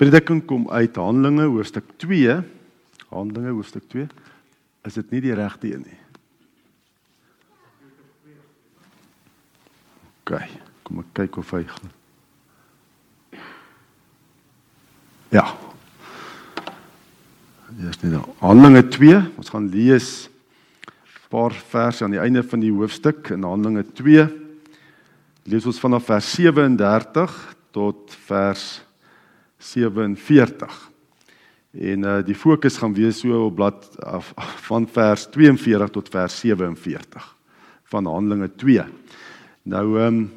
Prediking kom uit Handelinge hoofstuk 2. Handelinge hoofstuk 2. Is dit nie die regte een nie? OK, kom ek kyk of hy gaan. Ja. Hier is net nou. Handelinge 2. Ons gaan lees 'n paar verse aan die einde van die hoofstuk in Handelinge 2. Lees ons vanaf vers 37 tot vers 47. En uh die fokus gaan wees so op blad af, van vers 42 tot vers 47 van Handelinge 2. Nou ehm um,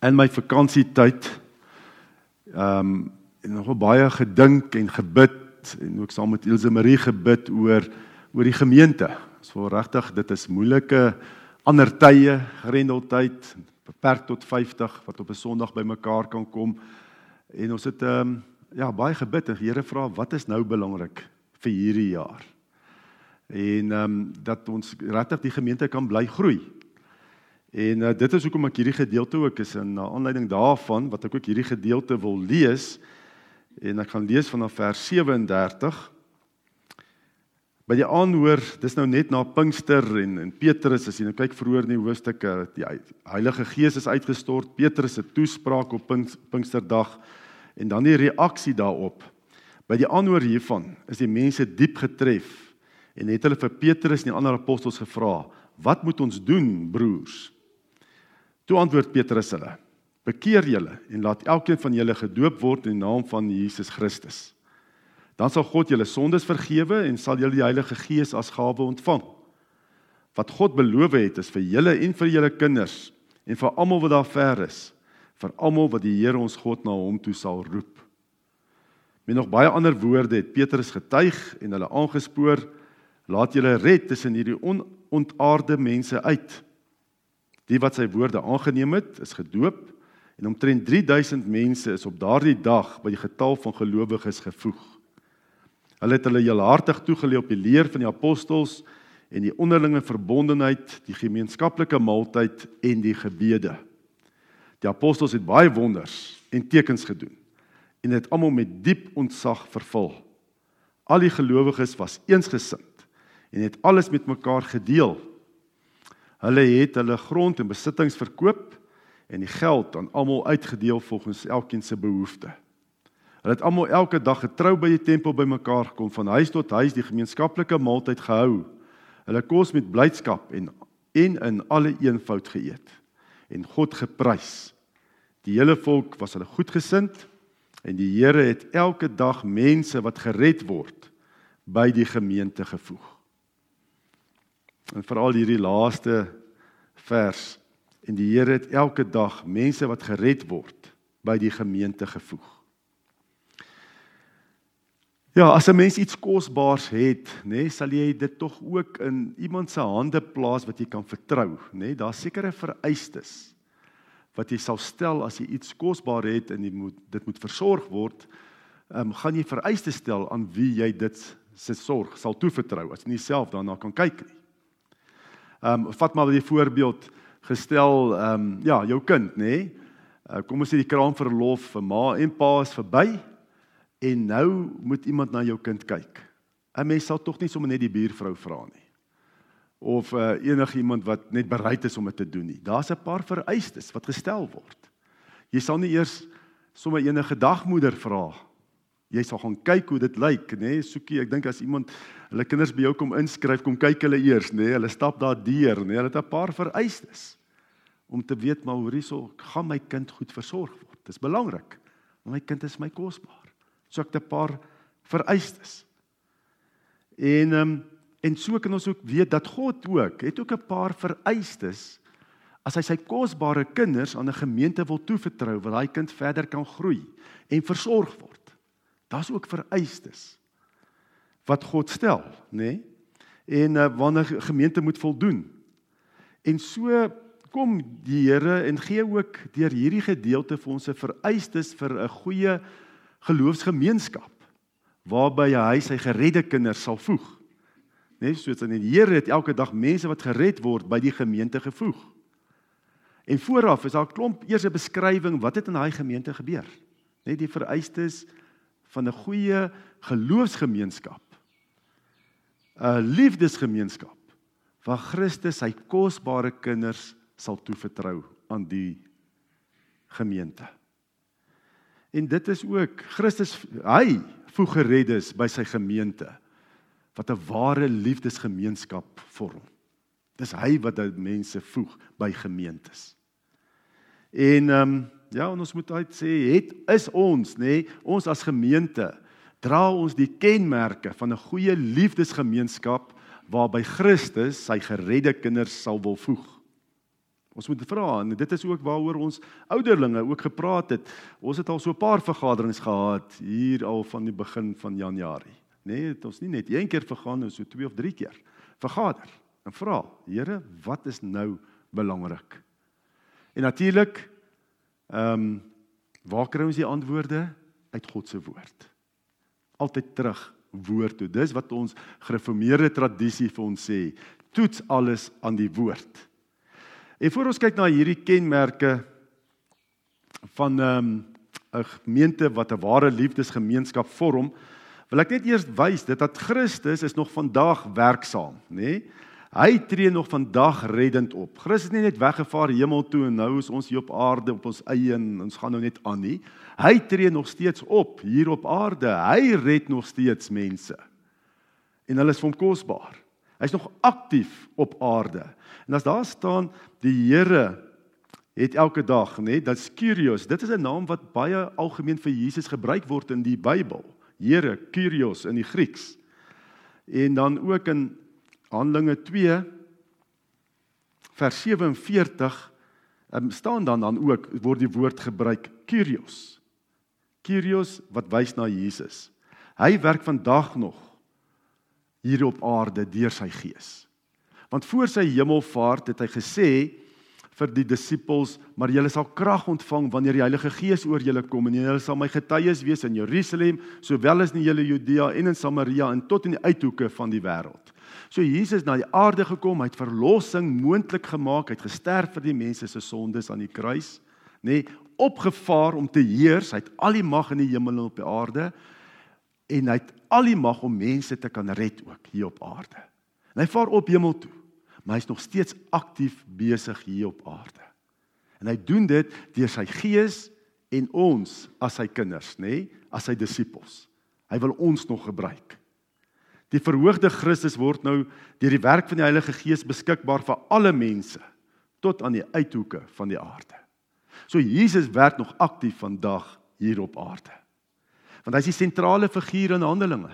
in my vakansietyd ehm um, nog baie gedink en gebid en ook saam met Ilse Marie gebid oor oor die gemeente. Ons voel regtig dit is moeilike ander tye, grendeltyd, beperk tot 50 wat op 'n Sondag bymekaar kan kom. En ons het ehm um, ja, baie gebid en die Here vra wat is nou belangrik vir hierdie jaar. En ehm um, dat ons regtig die gemeente kan bly groei. En uh, dit is hoekom ek hierdie gedeelte ook is. In na aanleiding daarvan wat ek ook hierdie gedeelte wil lees en ek gaan lees vanaf vers 37 by die aanhoor dis nou net na Pinkster en en Petrus as jy nou kyk vroeër in die hoofstukke die Heilige Gees is uitgestort. Petrus se toespraak op Pinksterdag en dan die reaksie daarop. By die aanhoor hiervan is die mense diep getref en het hulle vir Petrus en die ander apostels gevra wat moet ons doen broers? Toe antwoord Petrus hulle bekeer julle en laat elkeen van julle gedoop word in die naam van Jesus Christus. Dan sal God julle sondes vergewe en sal julle die Heilige Gees as gawe ontvang. Wat God beloof het is vir julle en vir julle kinders en vir almal wat daar ver is, vir almal wat die Here ons God na hom toe sal roep. Met nog baie ander woorde het Petrus getuig en hulle aangespoor, laat julle red tussen hierdie onontaarde mense uit. Die wat sy woorde aangeneem het, is gedoop en omtrent 3000 mense is op daardie dag by die getal van gelowiges gevoeg. Hulle het hulle heel hartig toegeleef op die leer van die apostels en die onderlinge verbondenheid, die gemeenskaplike maaltyd en die gebede. Die apostels het baie wonders en tekens gedoen en het almal met diep ontzag vervul. Al die gelowiges was eensgesind en het alles met mekaar gedeel. Hulle het hulle grond en besittings verkoop en die geld aan almal uitgedeel volgens elkeen se behoeftes. Hulle het almal elke dag getrou by die tempel bymekaar gekom, van huis tot huis die gemeenskaplike maaltyd gehou. Hulle kos met blydskap en en in alle eenvoud geëet en God geprys. Die hele volk was hulle goedgesind en die Here het elke dag mense wat gered word by die gemeente gevoeg. En veral hierdie laaste vers en die Here het elke dag mense wat gered word by die gemeente gevoeg. Ja, as 'n mens iets kosbaars het, nê, nee, sal jy dit tog ook in iemand se hande plaas wat jy kan vertrou, nê? Nee, Daar's sekere vereistes wat jy sal stel as jy iets kosbaar het en jy moet dit moet versorg word. Ehm um, gaan jy vereistes stel aan wie jy dit se sorg sal toevertrou as jy nie self daarna kan kyk nie. Ehm um, vat maar die voorbeeld gestel ehm um, ja, jou kind, nê? Nee, kom ons sê die kraamverlof vir ma en pa is verby en nou moet iemand na jou kind kyk. 'n Mens sal tog nie sommer net die buurvrou vra nie. Of uh, enigiemand wat net bereid is om dit te doen nie. Daar's 'n paar vereistes wat gestel word. Jy sal nie eers sommer enige dagmoeder vra. Jy sal gaan kyk hoe dit lyk, nê? Nee, Soekie, ek dink as iemand hulle kinders by jou kom inskryf, kom kyk hulle eers, nê? Nee, hulle stap daar deur, nê? Nee, hulle het 'n paar vereistes om te weet maar hoe hierso gaan my kind goed versorg word. Dis belangrik. My kind is my kosbaar. So ek het 'n paar vereistes. En ehm um, en so kan ons ook weet dat God ook het ook 'n paar vereistes as hy sy kosbare kinders aan 'n gemeente wil toevertrou waar daai kind verder kan groei en versorg word. Daar's ook vereistes wat God stel, nê? Nee? En uh, wanneer 'n gemeente moet voldoen. En so kom die Here en gee ook deur hierdie gedeelte vir ons 'n vereistes vir 'n goeie geloofsgemeenskap waarby hy sy geredde kinders sal voeg. Net soos in die Here het elke dag mense wat gered word by die gemeente gevoeg. En vooraf is daar 'n klomp eerste beskrywing wat het in daai gemeente gebeur. Net die vereistes van 'n goeie geloofsgemeenskap. 'n Liefdesgemeenskap waar Christus sy kosbare kinders sal toevertrou aan die gemeente. En dit is ook Christus hy voeg gereddes by sy gemeente wat 'n ware liefdesgemeenskap vorm. Dis hy wat die mense voeg by gemeentes. En ehm um, ja, en ons moet uit sê het is ons nê, nee, ons as gemeente dra ons die kenmerke van 'n goeie liefdesgemeenskap waarby Christus sy geredde kinders sal wil voeg. Ons moet vra en dit is ook waaroor ons ouderlinge ook gepraat het. Ons het al so 'n paar vergaderings gehad hier al van die begin van Januarie. Nee, het ons nie net een keer vergaan, ons so twee of drie keer vergader en vra, Here, wat is nou belangrik? En natuurlik ehm um, waar kry ons die antwoorde uit God se woord? Altyd terug woord toe. Dis wat ons gereformeerde tradisie vir ons sê. Toets alles aan die woord. En voor ons kyk na hierdie kenmerke van ehm um, 'n gemeente wat 'n ware liefdesgemeenskap vorm, wil ek net eers wys dit dat Christus is nog vandag werksaam, nê? Nee? Hy tree nog vandag reddend op. Christus het nie net weggevaar hemel toe en nou is ons hier op aarde op ons eie en ons gaan nou net aan nie. Hy tree nog steeds op hier op aarde. Hy red nog steeds mense. En hulle is vir hom kosbaar. Hy's nog aktief op aarde. En as daar staan die Here het elke dag, nê, nee, dit's Kyrios. Dit is 'n naam wat baie algemeen vir Jesus gebruik word in die Bybel. Here, Kyrios in die Grieks. En dan ook in Handelinge 2 vers 47 um, staan dan dan ook word die woord gebruik Kyrios. Kyrios wat wys na Jesus. Hy werk vandag nog hier op aarde deur sy gees. Want voor sy hemelvaart het hy gesê vir die disippels, maar julle sal krag ontvang wanneer die Heilige Gees oor julle kom en julle sal my getuies wees in Jerusalem, sowel as in die hele Judea en in Samaria en tot in die uithoeke van die wêreld. So Jesus na die aarde gekom, hy het verlossing moontlik gemaak, hy het gesterf vir die mense se sondes aan die kruis, nê, nee, opgevaar om te heers, hy het al die mag in die hemel en op die aarde en hy het al die mag om mense te kan red ook hier op aarde. En hy vaar op hemel toe maar hy's nog steeds aktief besig hier op aarde. En hy doen dit deur sy gees en ons as sy kinders, nê, nee, as sy disippels. Hy wil ons nog gebruik. Die verhoogde Christus word nou deur die werk van die Heilige Gees beskikbaar vir alle mense tot aan die uithoeke van die aarde. So Jesus werk nog aktief vandag hier op aarde. Want hy is die sentrale figuur in Handelinge.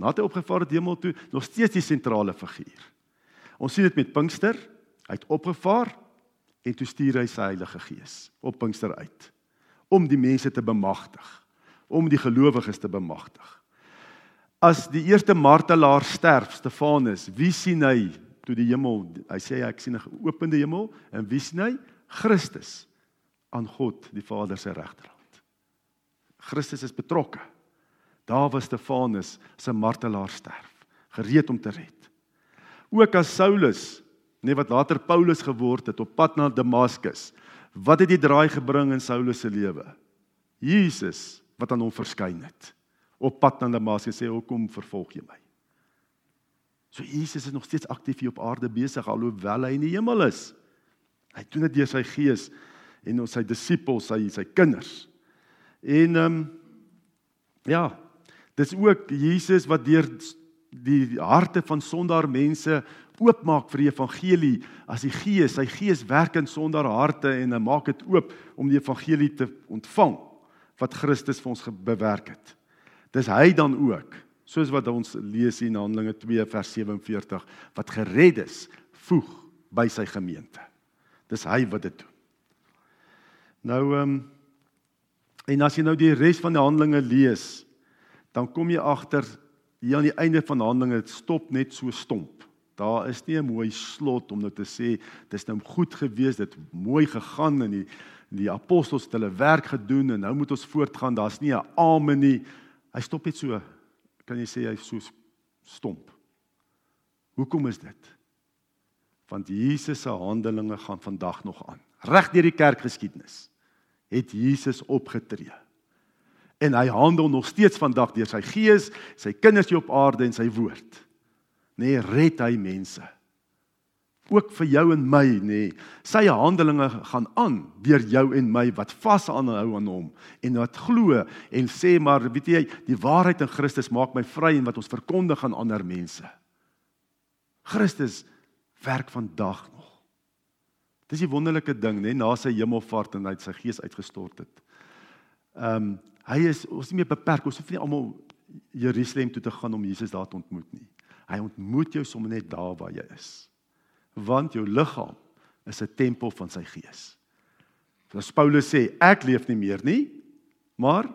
Nadat hy opgevaar het hemel toe, nog steeds die sentrale figuur. Ons sien dit met Pinkster. Hy het opgevaar en toe stuur hy sy Heilige Gees op Pinkster uit om die mense te bemagtig, om die gelowiges te bemagtig. As die eerste martelaar sterf, Stefanus, wie sien hy toe die hemel? Hy sê ek sien 'n geopende hemel en wie sien hy? Christus aan God die Vader se regterhand. Christus is betrokke. Daar was Stefanus se martelaar sterf, gereed om te red ook as Saulus, nee wat later Paulus geword het op pad na Damaskus. Wat het die draai gebring in Saulus se lewe? Jesus wat aan hom verskyn het op pad na Damaskus sê hoekom vervolg jy my? So Jesus is nog steeds aktief hier op aarde besig alhoewel hy in die hemel is. Hy doen dit deur sy gees en ons sy disippels, sy sy kinders. En ehm um, ja, dis ook Jesus wat deur die harte van sondaar mense oopmaak vir die evangelie as die gees sy gees werk in sondaar harte en hy maak dit oop om die evangelie te ontvang wat Christus vir ons bewerk het. Dis hy dan ook soos wat ons lees in Handelinge 2 vers 47 wat gered is voeg by sy gemeente. Dis hy wat dit doen. Nou ehm um, en as jy nou die res van die Handelinge lees dan kom jy agter hier aan die einde van Handelinge stop net so stomp. Daar is nie 'n mooi slot om nou te sê dis nou goed gewees, dit mooi gegaan en die die apostels het hulle werk gedoen en nou moet ons voortgaan. Daar's nie 'n amen nie. Hy stop net so. Kan jy sê hy so stomp. Hoekom is dit? Want Jesus se handelinge gaan vandag nog aan. Reg deur die kerkgeskiedenis het Jesus opgetree En hy handel nog steeds vandag deur sy gees, sy kinders hier op aarde en sy woord. Nee, red hy mense. Ook vir jou en my, nê. Sy handelinge gaan aan deur jou en my wat vashou aan hom en wat glo en sê maar weet jy, die waarheid in Christus maak my vry en wat ons verkondig aan ander mense. Christus werk vandag nog. Dis die wonderlike ding, nê, na sy hemelvaart en hy sy gees uitgestort het. Ehm um, hy is ons nie meer beperk, ons hoef nie almal Jerusalem toe te gaan om Jesus daar te ontmoet nie. Hy ontmoet jou sommer net daar waar jy is. Want jou liggaam is 'n tempel van sy gees. Soos Paulus sê, ek leef nie meer nie, maar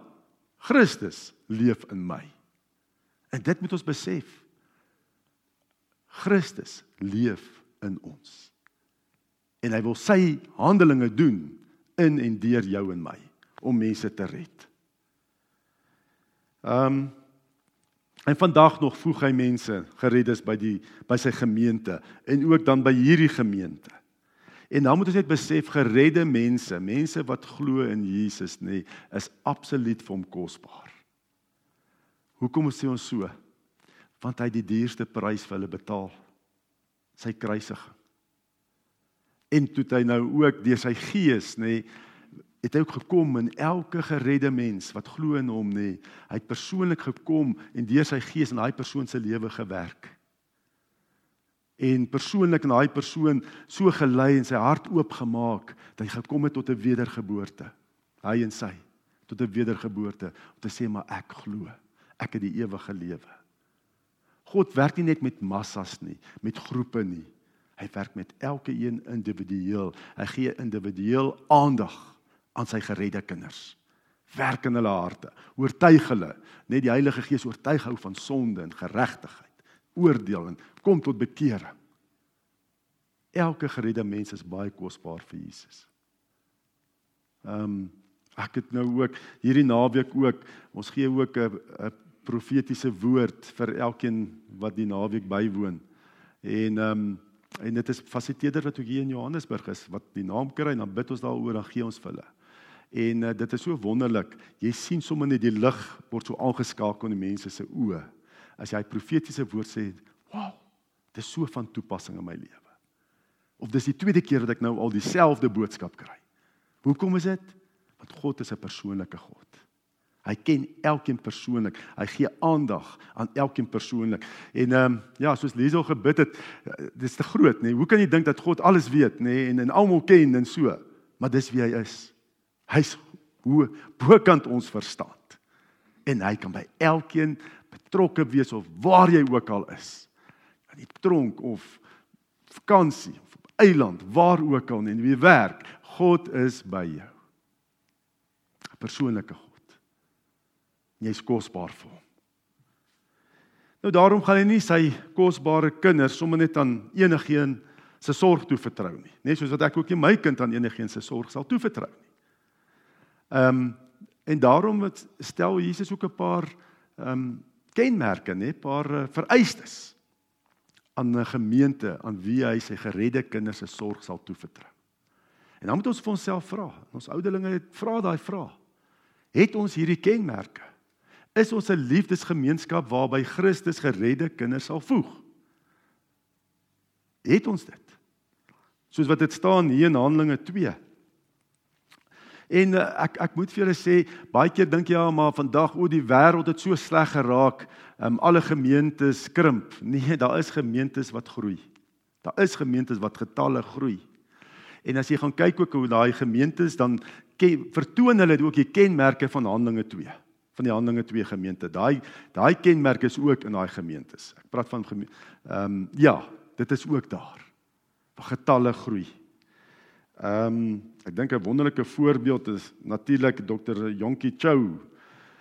Christus leef in my. En dit moet ons besef. Christus leef in ons. En hy wil sy handelinge doen in en deur jou en my om mense te red. Ehm um, en vandag nog voeg hy mense gereddes by die by sy gemeente en ook dan by hierdie gemeente. En dan moet ons net besef geredde mense, mense wat glo in Jesus nê, is absoluut vir hom kosbaar. Hoekom sê ons so? Want hy het die duurste prys vir hulle betaal. Sy kruisiging. En toe hy nou ook deur sy gees nê het hy ook gekom in elke geredde mens wat glo in hom nê. Hy het persoonlik gekom en deur sy gees in daai persoon se lewe gewerk. En persoonlik in daai persoon so gelei en sy hart oopgemaak dat hy gekom het tot 'n wedergeboorte. Hy en sy tot 'n wedergeboorte om te sê maar ek glo. Ek het die ewige lewe. God werk nie net met massas nie, met groepe nie. Hy werk met elke een individueel. Hy gee individueel aandag aan sy geredde kinders. Werk in hulle harte, oortuig hulle, net die Heilige Gees oortuig hou van sonde en geregtigheid, oordeel en kom tot bekering. Elke geredde mens is baie kosbaar vir Jesus. Ehm um, ek het nou ook hierdie naweek ook, ons gee ook 'n 'n profetiese woord vir elkeen wat die naweek bywoon. En ehm um, En dit is fasiliteerder wat ook hier in Johannesburg is wat die naam kry en dan bid ons daaroor dan gee ons vir hulle. En uh, dit is so wonderlik. Jy sien sommer net die lig word so aangeskakel in die mense se oë. As jy profetiese woord sê, "Wow, dit is so van toepassing in my lewe." Of dis die tweede keer dat ek nou al dieselfde boodskap kry. Hoekom is dit? Want God is 'n persoonlike God. Hy ken elkeen persoonlik. Hy gee aandag aan elkeen persoonlik. En ehm um, ja, soos Liesel gebid het, eh, dis te groot, nê. Nee. Hoe kan jy dink dat God alles weet, nê, nee, en en almal ken en so? Maar dis wie hy is. Hy's hoe bokant ons verstand. En hy kan by elkeen betrokke wees of waar jy ook al is. In die tronk of vakansie of op eiland, waar ook al en wie werk, God is by jou. 'n Persoonlike God. Jy's kosbaar vir hom. Nou daarom gaan hy nie sy kosbare kinders sommer net aan enigiemand se sorg toe vertrou nie. Net soos wat ek ook nie my kind aan enigiemand se sorg sal toevertrou nie. Ehm um, en daarom wat stel Jesus ook 'n paar ehm um, kenmerke, nê, 'n paar uh, vereistes aan 'n gemeente aan wie hy sy geredde kinders se sorg sal toevertrou. En dan moet ons vir onsself vra. Ons ouderlinge vra daai vraag. Het ons hierdie kenmerke? Is ons 'n liefdesgemeenskap waarby Christus geredde kinders sal voeg. Het ons dit? Soos wat dit staan hier in Handelinge 2. En uh, ek ek moet vir julle sê, baie keer dink jy ja, maar vandag o, die wêreld het so sleg geraak, um, alle gemeentes krimp. Nee, daar is gemeentes wat groei. Daar is gemeentes wat getalle groei. En as jy gaan kyk ook hoe daai gemeentes dan vertoon hulle ook die kenmerke van Handelinge 2 van die Handelinge 2 gemeente. Daai daai kenmerk is ook in daai gemeentes. Ek praat van ehm um, ja, dit is ook daar. Waar getalle groei. Ehm um, ek dink 'n wonderlike voorbeeld is natuurlik Dr. Jonkie Chou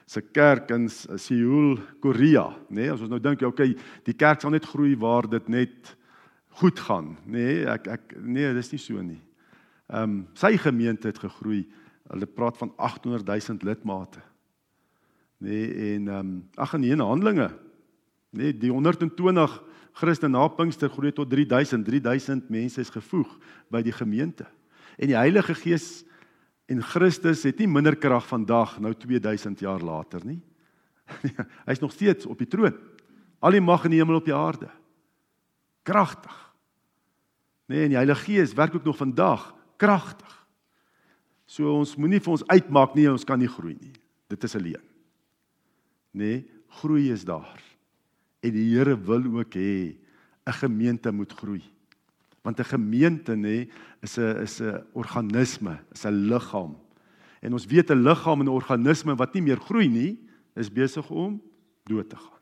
se kerk in Seoul, Korea, nê? Nee, as ons nou dink, okay, die kerk sal net groei waar dit net goed gaan, nê? Nee, ek ek nee, dis nie so nie. Ehm um, sy gemeente het gegroei. Hulle praat van 800 000 lidmate nee en ehm um, ag nee in Handelinge nee die 120 Christen na Pinkster groei tot 3000 3000 mense is gevoeg by die gemeente en die Heilige Gees En Christus het nie minder krag vandag nou 2000 jaar later nie. Hy's nog steeds op die troon. Al die mag in die hemel op die aarde. Kragtig. Nee, en die Heilige Gees werk ook nog vandag kragtig. So ons moenie vir ons uitmaak nie ons kan nie groei nie. Dit is alleen. Nee, groei is daar. En die Here wil ook hê 'n gemeente moet groei. Want 'n gemeente nê is 'n is 'n organisme, is 'n liggaam. En ons weet 'n liggaam en 'n organisme wat nie meer groei nie, is besig om dood te gaan.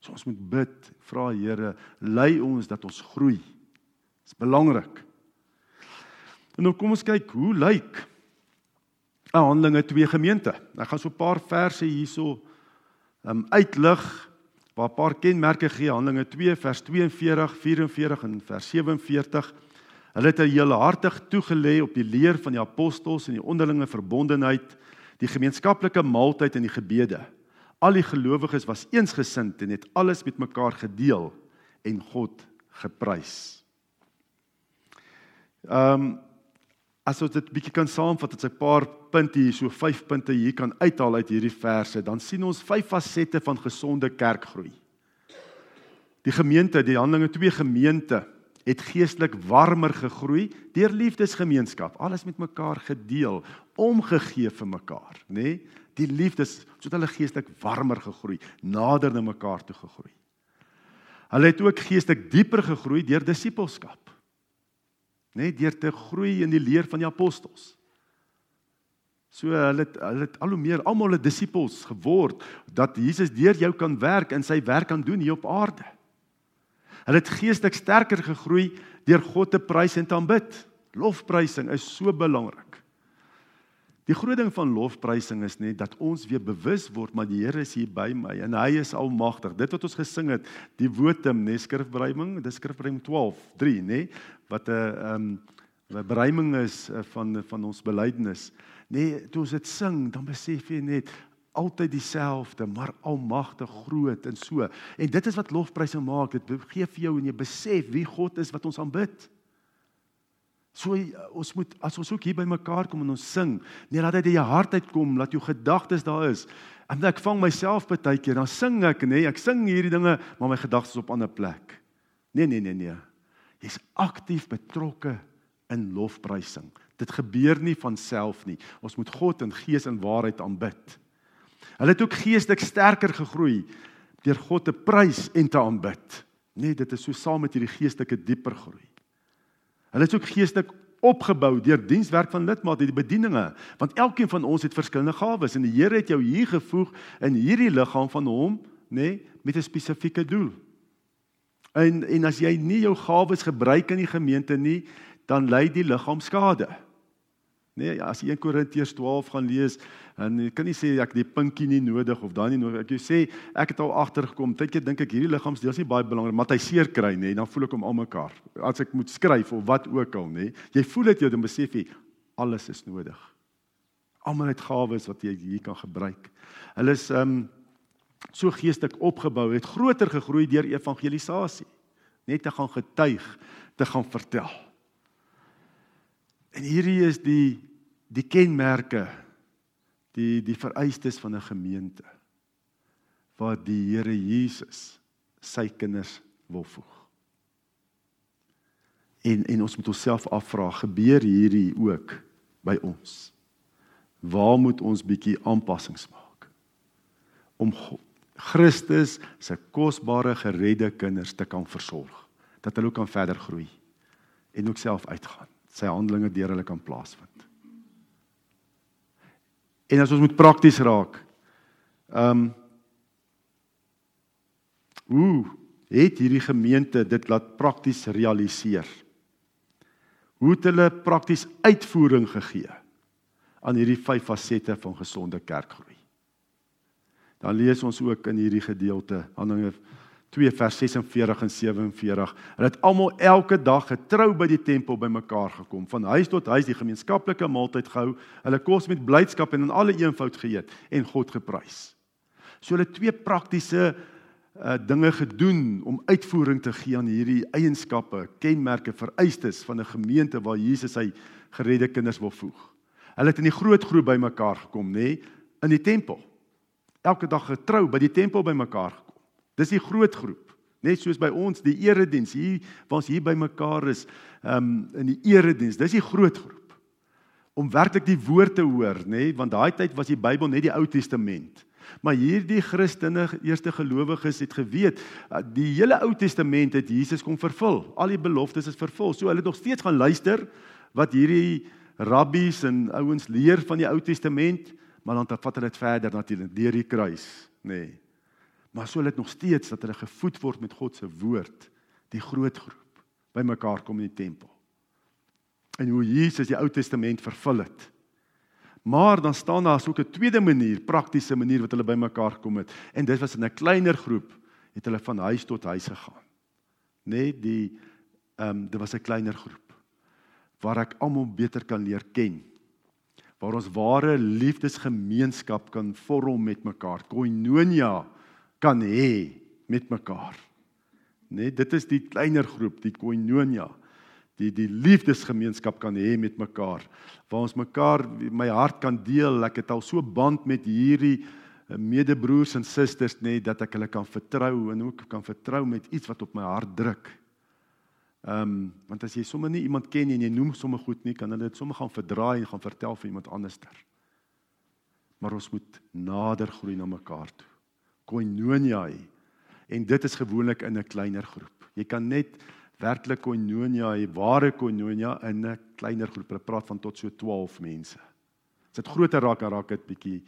So ons moet bid, vra Here, lei ons dat ons groei. Dit is belangrik. En nou kom ons kyk hoe lyk 'n Handelinge 2 gemeente. Ek gaan so 'n paar verse hierso um uitlig waar 'n paar kenmerke gee Handelinge 2 vers 42, 44 en vers 47. Hulle het 'n heelhartig toegelê op die leer van die apostels en die onderlinge verbondenheid, die gemeenskaplike maaltyd en die gebede. Al die gelowiges was eensgesind en het alles met mekaar gedeel en God geprys. Um, as ons dit bietjie kan saamvat, het sy paar punte hier, so vyf punte hier kan uithaal uit hierdie verse, dan sien ons vyf fasette van gesonde kerkgroei. Die gemeente, die Handelinge 2 gemeente het geestelik warmer gegroei deur liefdesgemeenskap, alles met mekaar gedeel, omgegee vir mekaar, nê? Nee? Die liefdes, sodat hulle geestelik warmer gegroei, nader na mekaar toe gegroei. Hulle het ook geestelik dieper gegroei deur disippelskap net deur te groei in die leer van die apostels. So hulle het, hulle het al hoe meer almal 'n disippels geword dat Jesus deur jou kan werk en sy werk kan doen hier op aarde. Hulle het geestelik sterker gegroei deur God te prys en te aanbid. Lofprysing is so belangrik. Die groot ding van lofprysing is net dat ons weer bewus word maar die Here is hier by my en hy is almagtig. Dit wat ons gesing het, die wotum, nee, skrifbereiming, dis skrifbereiming 12:3, nê, wat 'n ehm 'n bereiming is eh, van van ons belydenis. Nee, toe ons dit sing, dan besef jy net altyd dieselfde, maar almagtig groot en so. En dit is wat lofprysing maak. Dit gee vir jou en jy besef wie God is wat ons aanbid. So ons moet as ons ook hier by mekaar kom en ons sing, nee laat dit uit jou hart uitkom, laat jou gedagtes daar is. En ek vang myself baie keer, dan sing ek nê, nee, ek sing hierdie dinge, maar my gedagtes op ander plek. Nee nee nee nee. Jy's aktief betrokke in lofprysing. Dit gebeur nie van self nie. Ons moet God in gees en waarheid aanbid. Hulle het ook geestelik sterker gegroei deur God te prys en te aanbid. Nee, dit is so saam met hierdie geestelike dieper groei. Hulle is ook geestelik opgebou deur dienswerk van lidmate, die bedieninge, want elkeen van ons het verskillende gawes en die Here het jou hier gevoeg in hierdie liggaam van hom, nê, nee, met 'n spesifieke doel. En en as jy nie jou gawes gebruik in die gemeente nie, dan ly die liggaam skade. Nee, as jy 1 Korintiërs 12 gaan lees, jy kan nie sê ek die pinkie nie nodig of dan nie nodig. Ek jy sê ek het al agtergekom. Tydjie dink ek hierdie liggaamsdeel is nie baie belangrik, maar hy seer kry nê, dan voel ek hom almekaar. As ek moet skryf of wat ook al nê, jy voel dit jy dan besef jy alles is nodig. Almal het gawes wat jy hier kan gebruik. Hulle is ehm um, so geestelik opgebou, het groter gegroei deur evangelisasie. Net te gaan getuig, te gaan vertel. En hierdie is die die kenmerke die die vereistes van 'n gemeente waar die Here Jesus sy kinders wil voeg. En en ons moet onsself afvra, gebeur hierdie ook by ons? Waar moet ons bietjie aanpassings maak om Christus se kosbare geredde kinders te kan versorg, dat hulle kan verder groei en ook self uitgaan sy handelinge deur hulle kan plaasvind. En as ons moet prakties raak. Ehm um, Hoe het hierdie gemeente dit laat prakties realiseer? Hoe het hulle prakties uitvoering gegee aan hierdie vyf fasette van gesonde kerkgroei? Dan lees ons ook in hierdie gedeelte Handelinge 2 vers 46 en 47. Hulle het almal elke dag getrou by die tempel bymekaar gekom, van huis tot huis die gemeenskaplike maaltyd gehou, hulle kos met blydskap en in alle eenvoud geëet en God geprys. So hulle twee praktiese uh dinge gedoen om uitvoering te gee aan hierdie eienskappe, kenmerke, vereistes van 'n gemeente waar Jesus sy geredde kinders wil voeg. Hulle het in die groot groep bymekaar gekom, nê, nee, in die tempel. Elke dag getrou by die tempel bymekaar gekom. Dis die groot groep. Net soos by ons die erediens hier waar ons hier bymekaar is, ehm um, in die erediens. Dis die groot groep. Om werklik die woord te hoor, nê, nee, want daai tyd was die Bybel net die Ou Testament. Maar hierdie Christene, eerste gelowiges het geweet, uh, die hele Ou Testament het Jesus kom vervul. Al die beloftes is vervul. So hulle het nog steeds gaan luister wat hierdie rabbies en ouens leer van die Ou Testament, maar dan vat hulle dit verder natuurlik deur die kruis, nê. Nee. Maar so hulle het nog steeds dat hulle gevoed word met God se woord, die groot groep bymekaar kom in die tempel. En hoe Jesus die Ou Testament vervul het. Maar dan staan daar so 'n tweede manier, praktiese manier wat hulle bymekaar gekom het. En dit was in 'n kleiner groep het hulle van huis tot huis gegaan. Net die ehm um, dit was 'n kleiner groep waar ek almal beter kan leer ken. Waar ons ware liefdesgemeenskap kan vorm met mekaar. Koinonia kan hê met mekaar. Net dit is die kleiner groep, die koinonia die die liefdesgemeenskap kan hê met mekaar waar ons mekaar my hart kan deel ek het al so band met hierdie eh, medebroers en susters nê dat ek hulle kan vertrou en ook kan vertrou met iets wat op my hart druk. Ehm um, want as jy sommer nie iemand ken en jy noem sommer goed nie kan hulle dit sommer gaan verdraai en gaan vertel vir iemand anderster. Maar ons moet nader groei na mekaar toe. Koinonia. En dit is gewoonlik in 'n kleiner groep. Jy kan net werklik koinonia, die ware koinonia in 'n kleiner groep. Hulle praat van tot so 12 mense. As dit groter raak, raak dit bietjie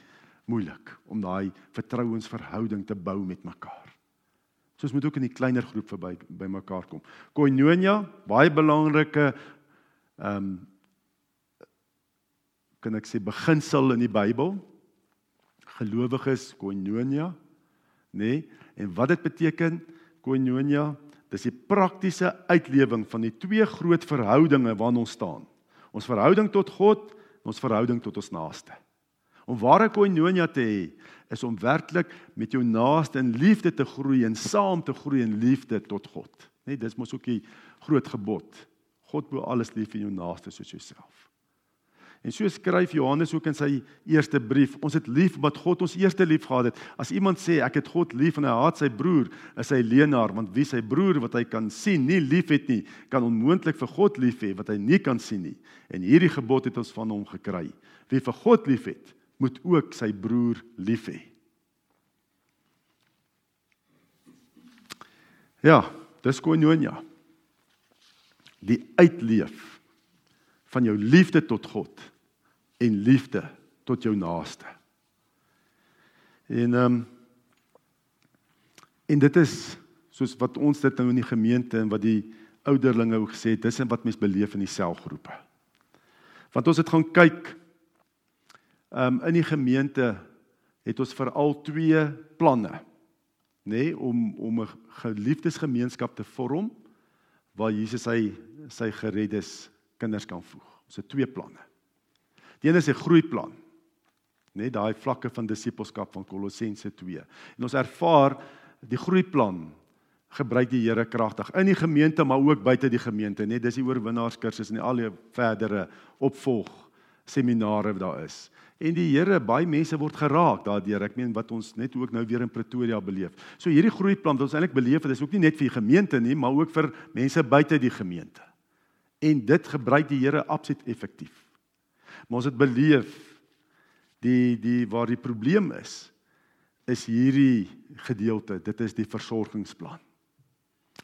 moeilik om daai vertrouensverhouding te bou met mekaar. So ons moet ook in die kleiner groep verby by mekaar kom. Koinonia, baie belangrike ehm um, kan ek sê beginsel in die Bybel. Gelowiges koinonia, nê? Nee? En wat dit beteken koinonia? Dis die praktiese uitlewing van die twee groot verhoudinge waarin ons staan. Ons verhouding tot God en ons verhouding tot ons naaste. Om ware koinonia te hê, is om werklik met jou naaste in liefde te groei en saam te groei in liefde tot God. Net dis mos ook die groot gebod. God bo alles lief en jou naaste soos jouself. En so skryf Johannes ook in sy eerste brief, ons het lief omdat God ons eerste lief gehad het. As iemand sê ek het God lief en hy haat sy broer, is hy leienaar, want wie sy broer wat hy kan sien nie liefhet nie, kan onmoontlik vir God lief hê wat hy nie kan sien nie. En hierdie gebod het ons van hom gekry. Wie vir God liefhet, moet ook sy broer lief hê. Ja, dis koinonia. Die uitleef van jou liefde tot God en liefde tot jou naaste. En ehm um, en dit is soos wat ons dit nou in die gemeente en wat die ouderlinge ook gesê het, dis wat mense beleef in die selgroepe. Want ons het gaan kyk ehm um, in die gemeente het ons veral twee planne nê nee, om om 'n geliefdesgemeenskap te vorm waar Jesus sy sy gereddes kinders kan voeg. Ons het twee planne. Die een is 'n groeiplan. Net daai vlakke van disippelskap van Kolossense 2. En ons ervaar die groeiplan gebruik die Here kragtig in die gemeente maar ook buite die gemeente, net dis die oorwinnaarskursus en al die verdere opvolg seminare wat daar is. En die Here, baie mense word geraak daardeur. Ek meen wat ons net ook nou weer in Pretoria beleef. So hierdie groeiplan wat ons eintlik beleef het, is ook nie net vir die gemeente nie, maar ook vir mense buite die gemeente. En dit gebruik die Here absoluut effektief. Maar ons het beleef die die waar die probleem is is hierdie gedeelte. Dit is die versorgingsplan.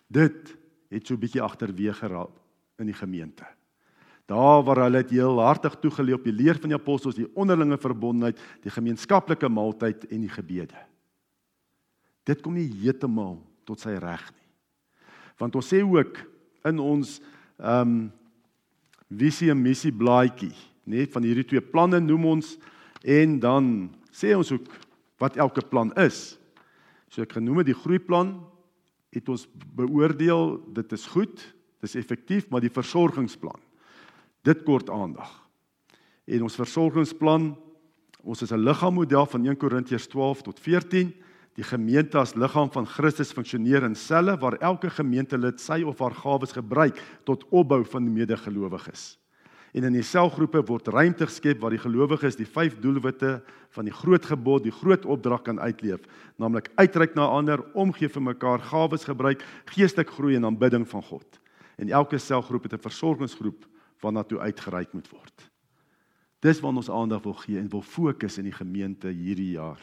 Dit het so 'n bietjie agterweeg geraak in die gemeente. Daar waar hulle dit heel hartig toegeleef op die leer van die apostels, die onderlinge verbondenheid, die gemeenskaplike maaltyd en die gebede. Dit kom nie heeltemal tot sy reg nie. Want ons sê ook in ons ehm um, visie en missie blaadjie, nê, van hierdie twee planne noem ons en dan sê ons ook wat elke plan is. So ek genoem die groeiplan het ons beoordeel dit is goed, dit is effektief, maar die versorgingsplan dit kort aandag. En ons versorgingsplan, ons is 'n liggaamodel van 1 Korintiërs 12 tot 14 Die gemeente as liggaam van Christus funksioneer in selle waar elke gemeentelid sy of haar gawes gebruik tot opbou van die medegelowiges. En in die selgroepe word ruimte geskep waar die gelowiges die vyf doelwitte van die groot gebod, die groot opdrag kan uitleef, naamlik uitreik na ander, omgee vir mekaar, gawes gebruik, geestelik groei en aanbidding van God. En elke selgroep het 'n versorgingsgroep waarna toe uitgereik moet word. Dis waar ons aandag wil gee en wil fokus in die gemeente hierdie jaar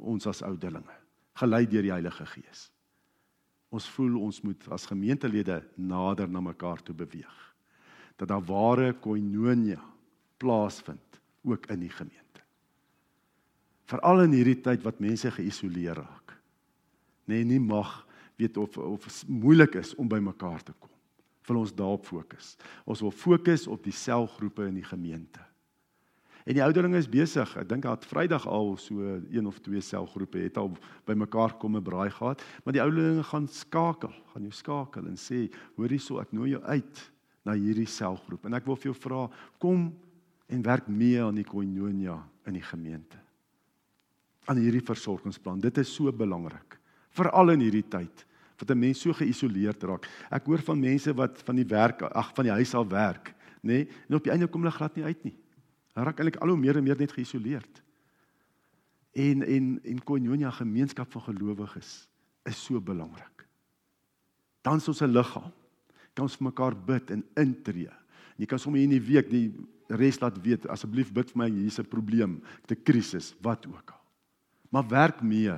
ons as ouderlinge, gelei deur die Heilige Gees. Ons voel ons moet as gemeentelede nader na mekaar toe beweeg dat daar ware koinonia plaasvind ook in die gemeente. Veral in hierdie tyd wat mense geïsoleer raak. Nee, nie mag weet of of moeilik is om by mekaar te kom. Wil ons daarop fokus. Ons wil fokus op die selgroepe in die gemeente. En die ouderlinge is besig. Ek dink dat Vrydag al so een of twee selgroepe het al by mekaar kom 'n braai gehad, maar die ouderlinge gaan skakel, gaan jou skakel en sê, hoorie so, ek nooi jou uit na hierdie selgroep. En ek wil vir jou vra, kom en werk mee aan die koinonia in die gemeente. Aan hierdie versorgingsplan. Dit is so belangrik, veral in hierdie tyd wat 'n mens so geïsoleerd raak. Ek hoor van mense wat van die werk, ag van die huis af werk, nê? Nee, en op die einde kom hulle glad nie uit nie. Hulle raak eintlik al hoe meer en meer net geïsoleerd. En en en koinonia gemeenskap van gelowiges is so belangrik. Dan is ons 'n liggaam kan ons vir mekaar bid en intree. En jy kan sommer in die week die res laat weet asseblief bid vir my hier's 'n probleem, 'n krisis, wat ook al. Maar werk mee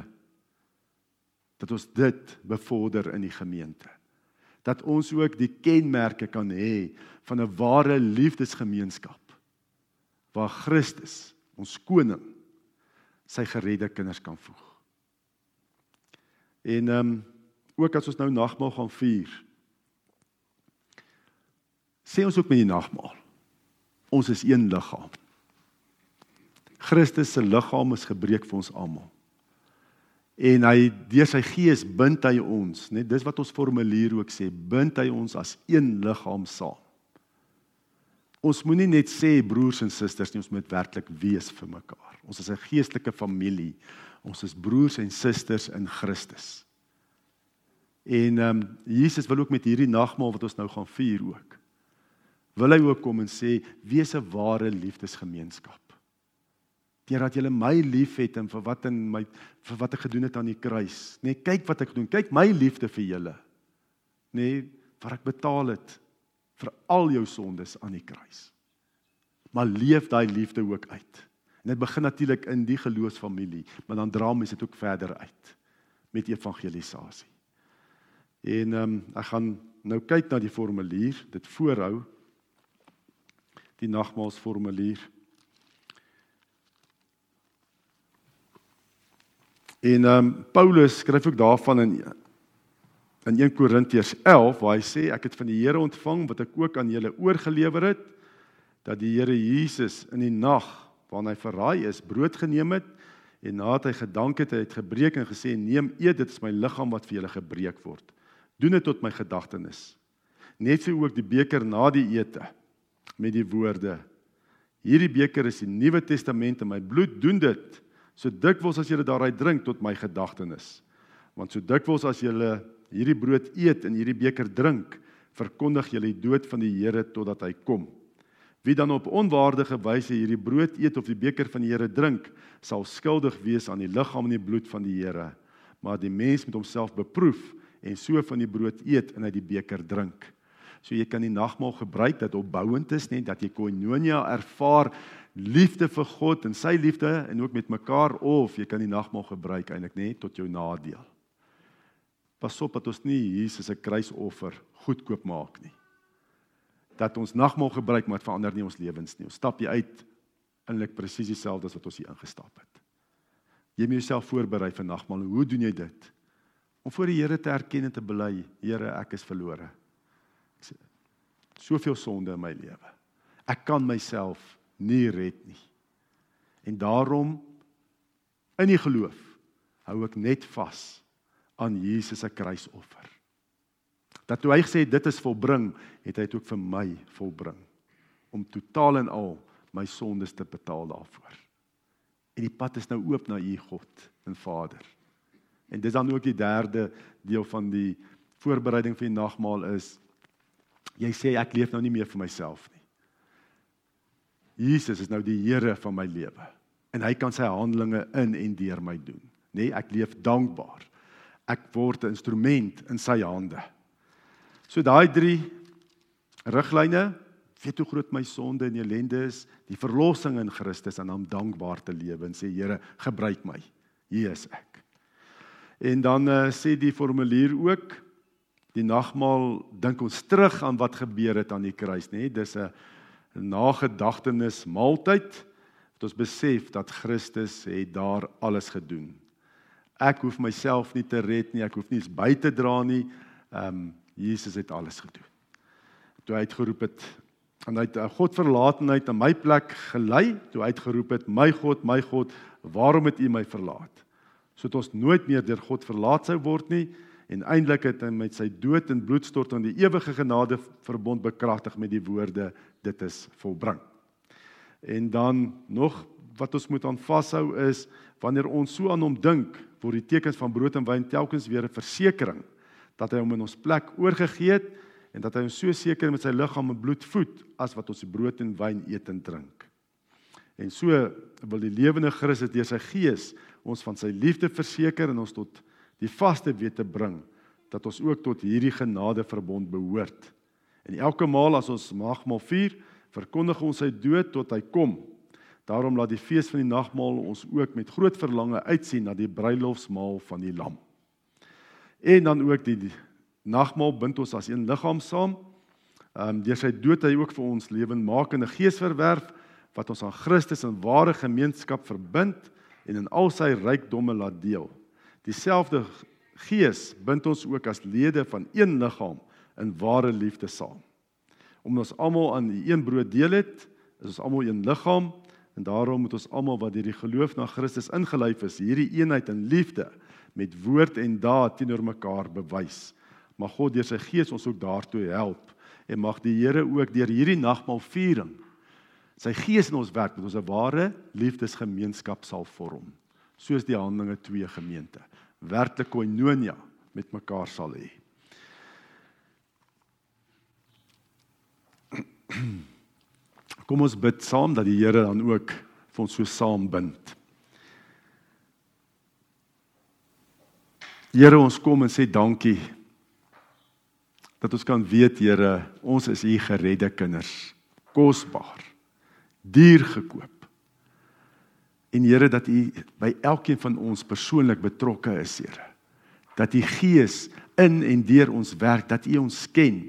dat ons dit bevorder in die gemeente. Dat ons ook die kenmerke kan hê van 'n ware liefdesgemeenskap waar Christus, ons koning, sy geredde kinders kan voeg. En ehm um, ook as ons nou nagmaal gaan vier, Sê ons ook met die nagmaal. Ons is een liggaam. Christus se liggaam is gebreek vir ons almal. En hy deur sy gees bind hy ons, net dis wat ons formulier ook sê, bind hy ons as een liggaam saam. Ons moenie net sê broers en susters nie, ons moet werklik wees vir mekaar. Ons is 'n geestelike familie. Ons is broers en susters in Christus. En ehm um, Jesus wil ook met hierdie nagmaal wat ons nou gaan vier ook wil hy ook kom en sê wees 'n ware liefdesgemeenskap. Deurdat julle my liefhet en vir wat in my vir wat ek gedoen het aan die kruis, nee, kyk wat ek doen. Kyk my liefde vir julle. Nee, wat ek betaal het vir al jou sondes aan die kruis. Maar leef daai liefde ook uit. En dit begin natuurlik in die geloofsfamilie, maar dan dra mense dit ook verder uit met evangelisasie. En ehm um, ek gaan nou kyk na die formulier, dit voorhou die nagmaalsformulier. En ehm um, Paulus skryf ook daarvan in in 1 Korintiërs 11 waar hy sê ek het van die Here ontvang wat ek ook aan julle oorgelewer het dat die Here Jesus in die nag waarin hy verraai is brood geneem het en nadat hy gedank het hy het gebreek en gesê neem eet dit is my liggaam wat vir julle gebreek word doen dit tot my gedagtenis net so ook die beker na die ete met die woorde: Hierdie beker is die Nuwe Testament in my bloed, doen dit so dikwels as julle daaruit drink tot my gedagtenis. Want so dikwels as julle hierdie brood eet en hierdie beker drink, verkondig julle die dood van die Here totdat hy kom. Wie dan op onwaardige wyse hierdie brood eet of die beker van die Here drink, sal skuldig wees aan die liggaam en die bloed van die Here. Maar die mens moet homself beproef en so van die brood eet en uit die beker drink. So jy kan die nagmaal gebruik dat opbouend is, net dat jy koinonia ervaar, liefde vir God en sy liefde en ook met mekaar of jy kan die nagmaal gebruik eintlik net tot jou nadeel. Pas op dat ons nie Jesus se kruisoffer goedkoop maak nie. Dat ons nagmaal gebruik maar dit verander nie ons lewens nie. Ons stap jy uit eintlik presies dieselfde as wat ons hier ingestap het. Jy moet jouself voorberei vir nagmaal. Hoe doen jy dit? Om voor die Here te erken en te bely, Here, ek is verlore soveel sonde in my lewe. Ek kan myself nie red nie. En daarom in die geloof hou ek net vas aan Jesus se kruisoffer. Dat toe hy gesê dit is volbring, het hy dit ook vir my volbring om totaal en al my sondes te betaal daarvoor. En die pad is nou oop na U God en Vader. En dis dan ook die derde deel van die voorbereiding vir die nagmaal is Jy sê ek leef nou nie meer vir myself nie. Jesus is nou die Here van my lewe en hy kan sy handelinge in en deur my doen. Nee, ek leef dankbaar. Ek word 'n instrument in sy hande. So daai drie riglyne, weet hoe groot my sonde en ellende is, die verlossing in Christus en om dankbaar te lewe en sê Here, gebruik my. Hier is ek. En dan uh, sê die formulier ook die nagmaal dink ons terug aan wat gebeur het aan die kruis, nê? Nee, dis 'n nagedagtenis maaltyd wat ons besef dat Christus het daar alles gedoen. Ek hoef myself nie te red nie, ek hoef eens by te dra nie. Ehm um, Jesus het alles gedoen. Toe hy uitgeroep het en hy het God verlaatenheid aan my plek gelei, toe hy uitgeroep het, "My God, my God, waarom het U my verlaat?" Sodat ons nooit meer deur God verlaat sou word nie en eintlik het hy met sy dood en bloedstorting die ewige genade verbond bekragtig met die woorde dit is volbring. En dan nog wat ons moet aan vashou is wanneer ons so aan hom dink, word die tekens van brood en wyn telkens weer 'n versekering dat hy hom in ons plek oorgegee het en dat hy ons so seker met sy liggaam en bloed voed as wat ons die brood en wyn eet en drink. En so wil die lewende Christus deur sy gees ons van sy liefde verseker en ons tot die vaste weet te bring dat ons ook tot hierdie genade verbond behoort. En elke maal as ons nagmaal vier, verkondig ons sy dood tot hy kom. Daarom laat die fees van die nagmaal ons ook met groot verlange uitsien na die bruilofsmaal van die lam. En dan ook die, die nagmaal bind ons as een liggaam saam. Ehm um, deur sy dood hy ook vir ons lewendmakende gees verwerf wat ons aan Christus in ware gemeenskap verbind en in al sy rykdomme laat deel. Dieselfde Gees bind ons ook as lede van een liggaam in ware liefde saam. Omdat ons almal aan die een brood deel het, is ons almal een liggaam en daarom moet ons almal wat deur die geloof na Christus ingelyf is, hierdie eenheid in liefde met woord en daad teenoor mekaar bewys. Mag God deur sy Gees ons ook daartoe help en mag die Here ook deur hierdie nagmaal viering sy Gees in ons werk met ons 'n ware liefdesgemeenskap sal vorm soos die Handelinge 2 gemeente werklik koinonia met mekaar sal hê. Kom ons bid saam dat die Here dan ook vir ons so saam bind. Here, ons kom en sê dankie dat ons kan weet, Here, ons is u geredde kinders, kosbaar, duur gekoop. En Here dat U by elkeen van ons persoonlik betrokke is, Here. Dat U Gees in en deur ons werk, dat U ons ken.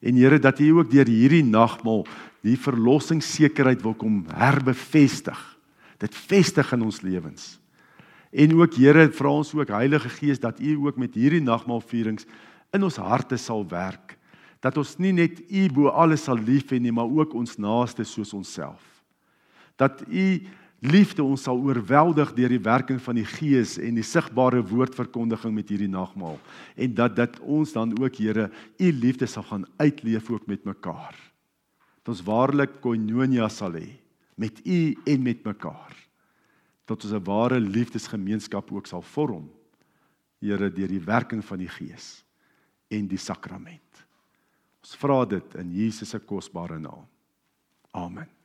En Here dat U ook deur hierdie nagmaal die verlossingssekerheid wil kom herbevestig. Dit vestig in ons lewens. En ook Here, vra ons ook Heilige Gees dat U ook met hierdie nagmaalvierings in ons harte sal werk. Dat ons nie net U bo alles sal lief hê nie, maar ook ons naaste soos onsself. Dat U liefde ons sal oorweldig deur die werking van die Gees en die sigbare woordverkondiging met hierdie nagmaal en dat dat ons dan ook Here u liefde sal gaan uitleef ook met mekaar. Dat ons waarlik koinonia sal hê met u en met mekaar. Dat ons 'n ware liefdesgemeenskap ook sal vorm. Here deur die werking van die Gees en die sakrament. Ons vra dit in Jesus se kosbare naam. Amen.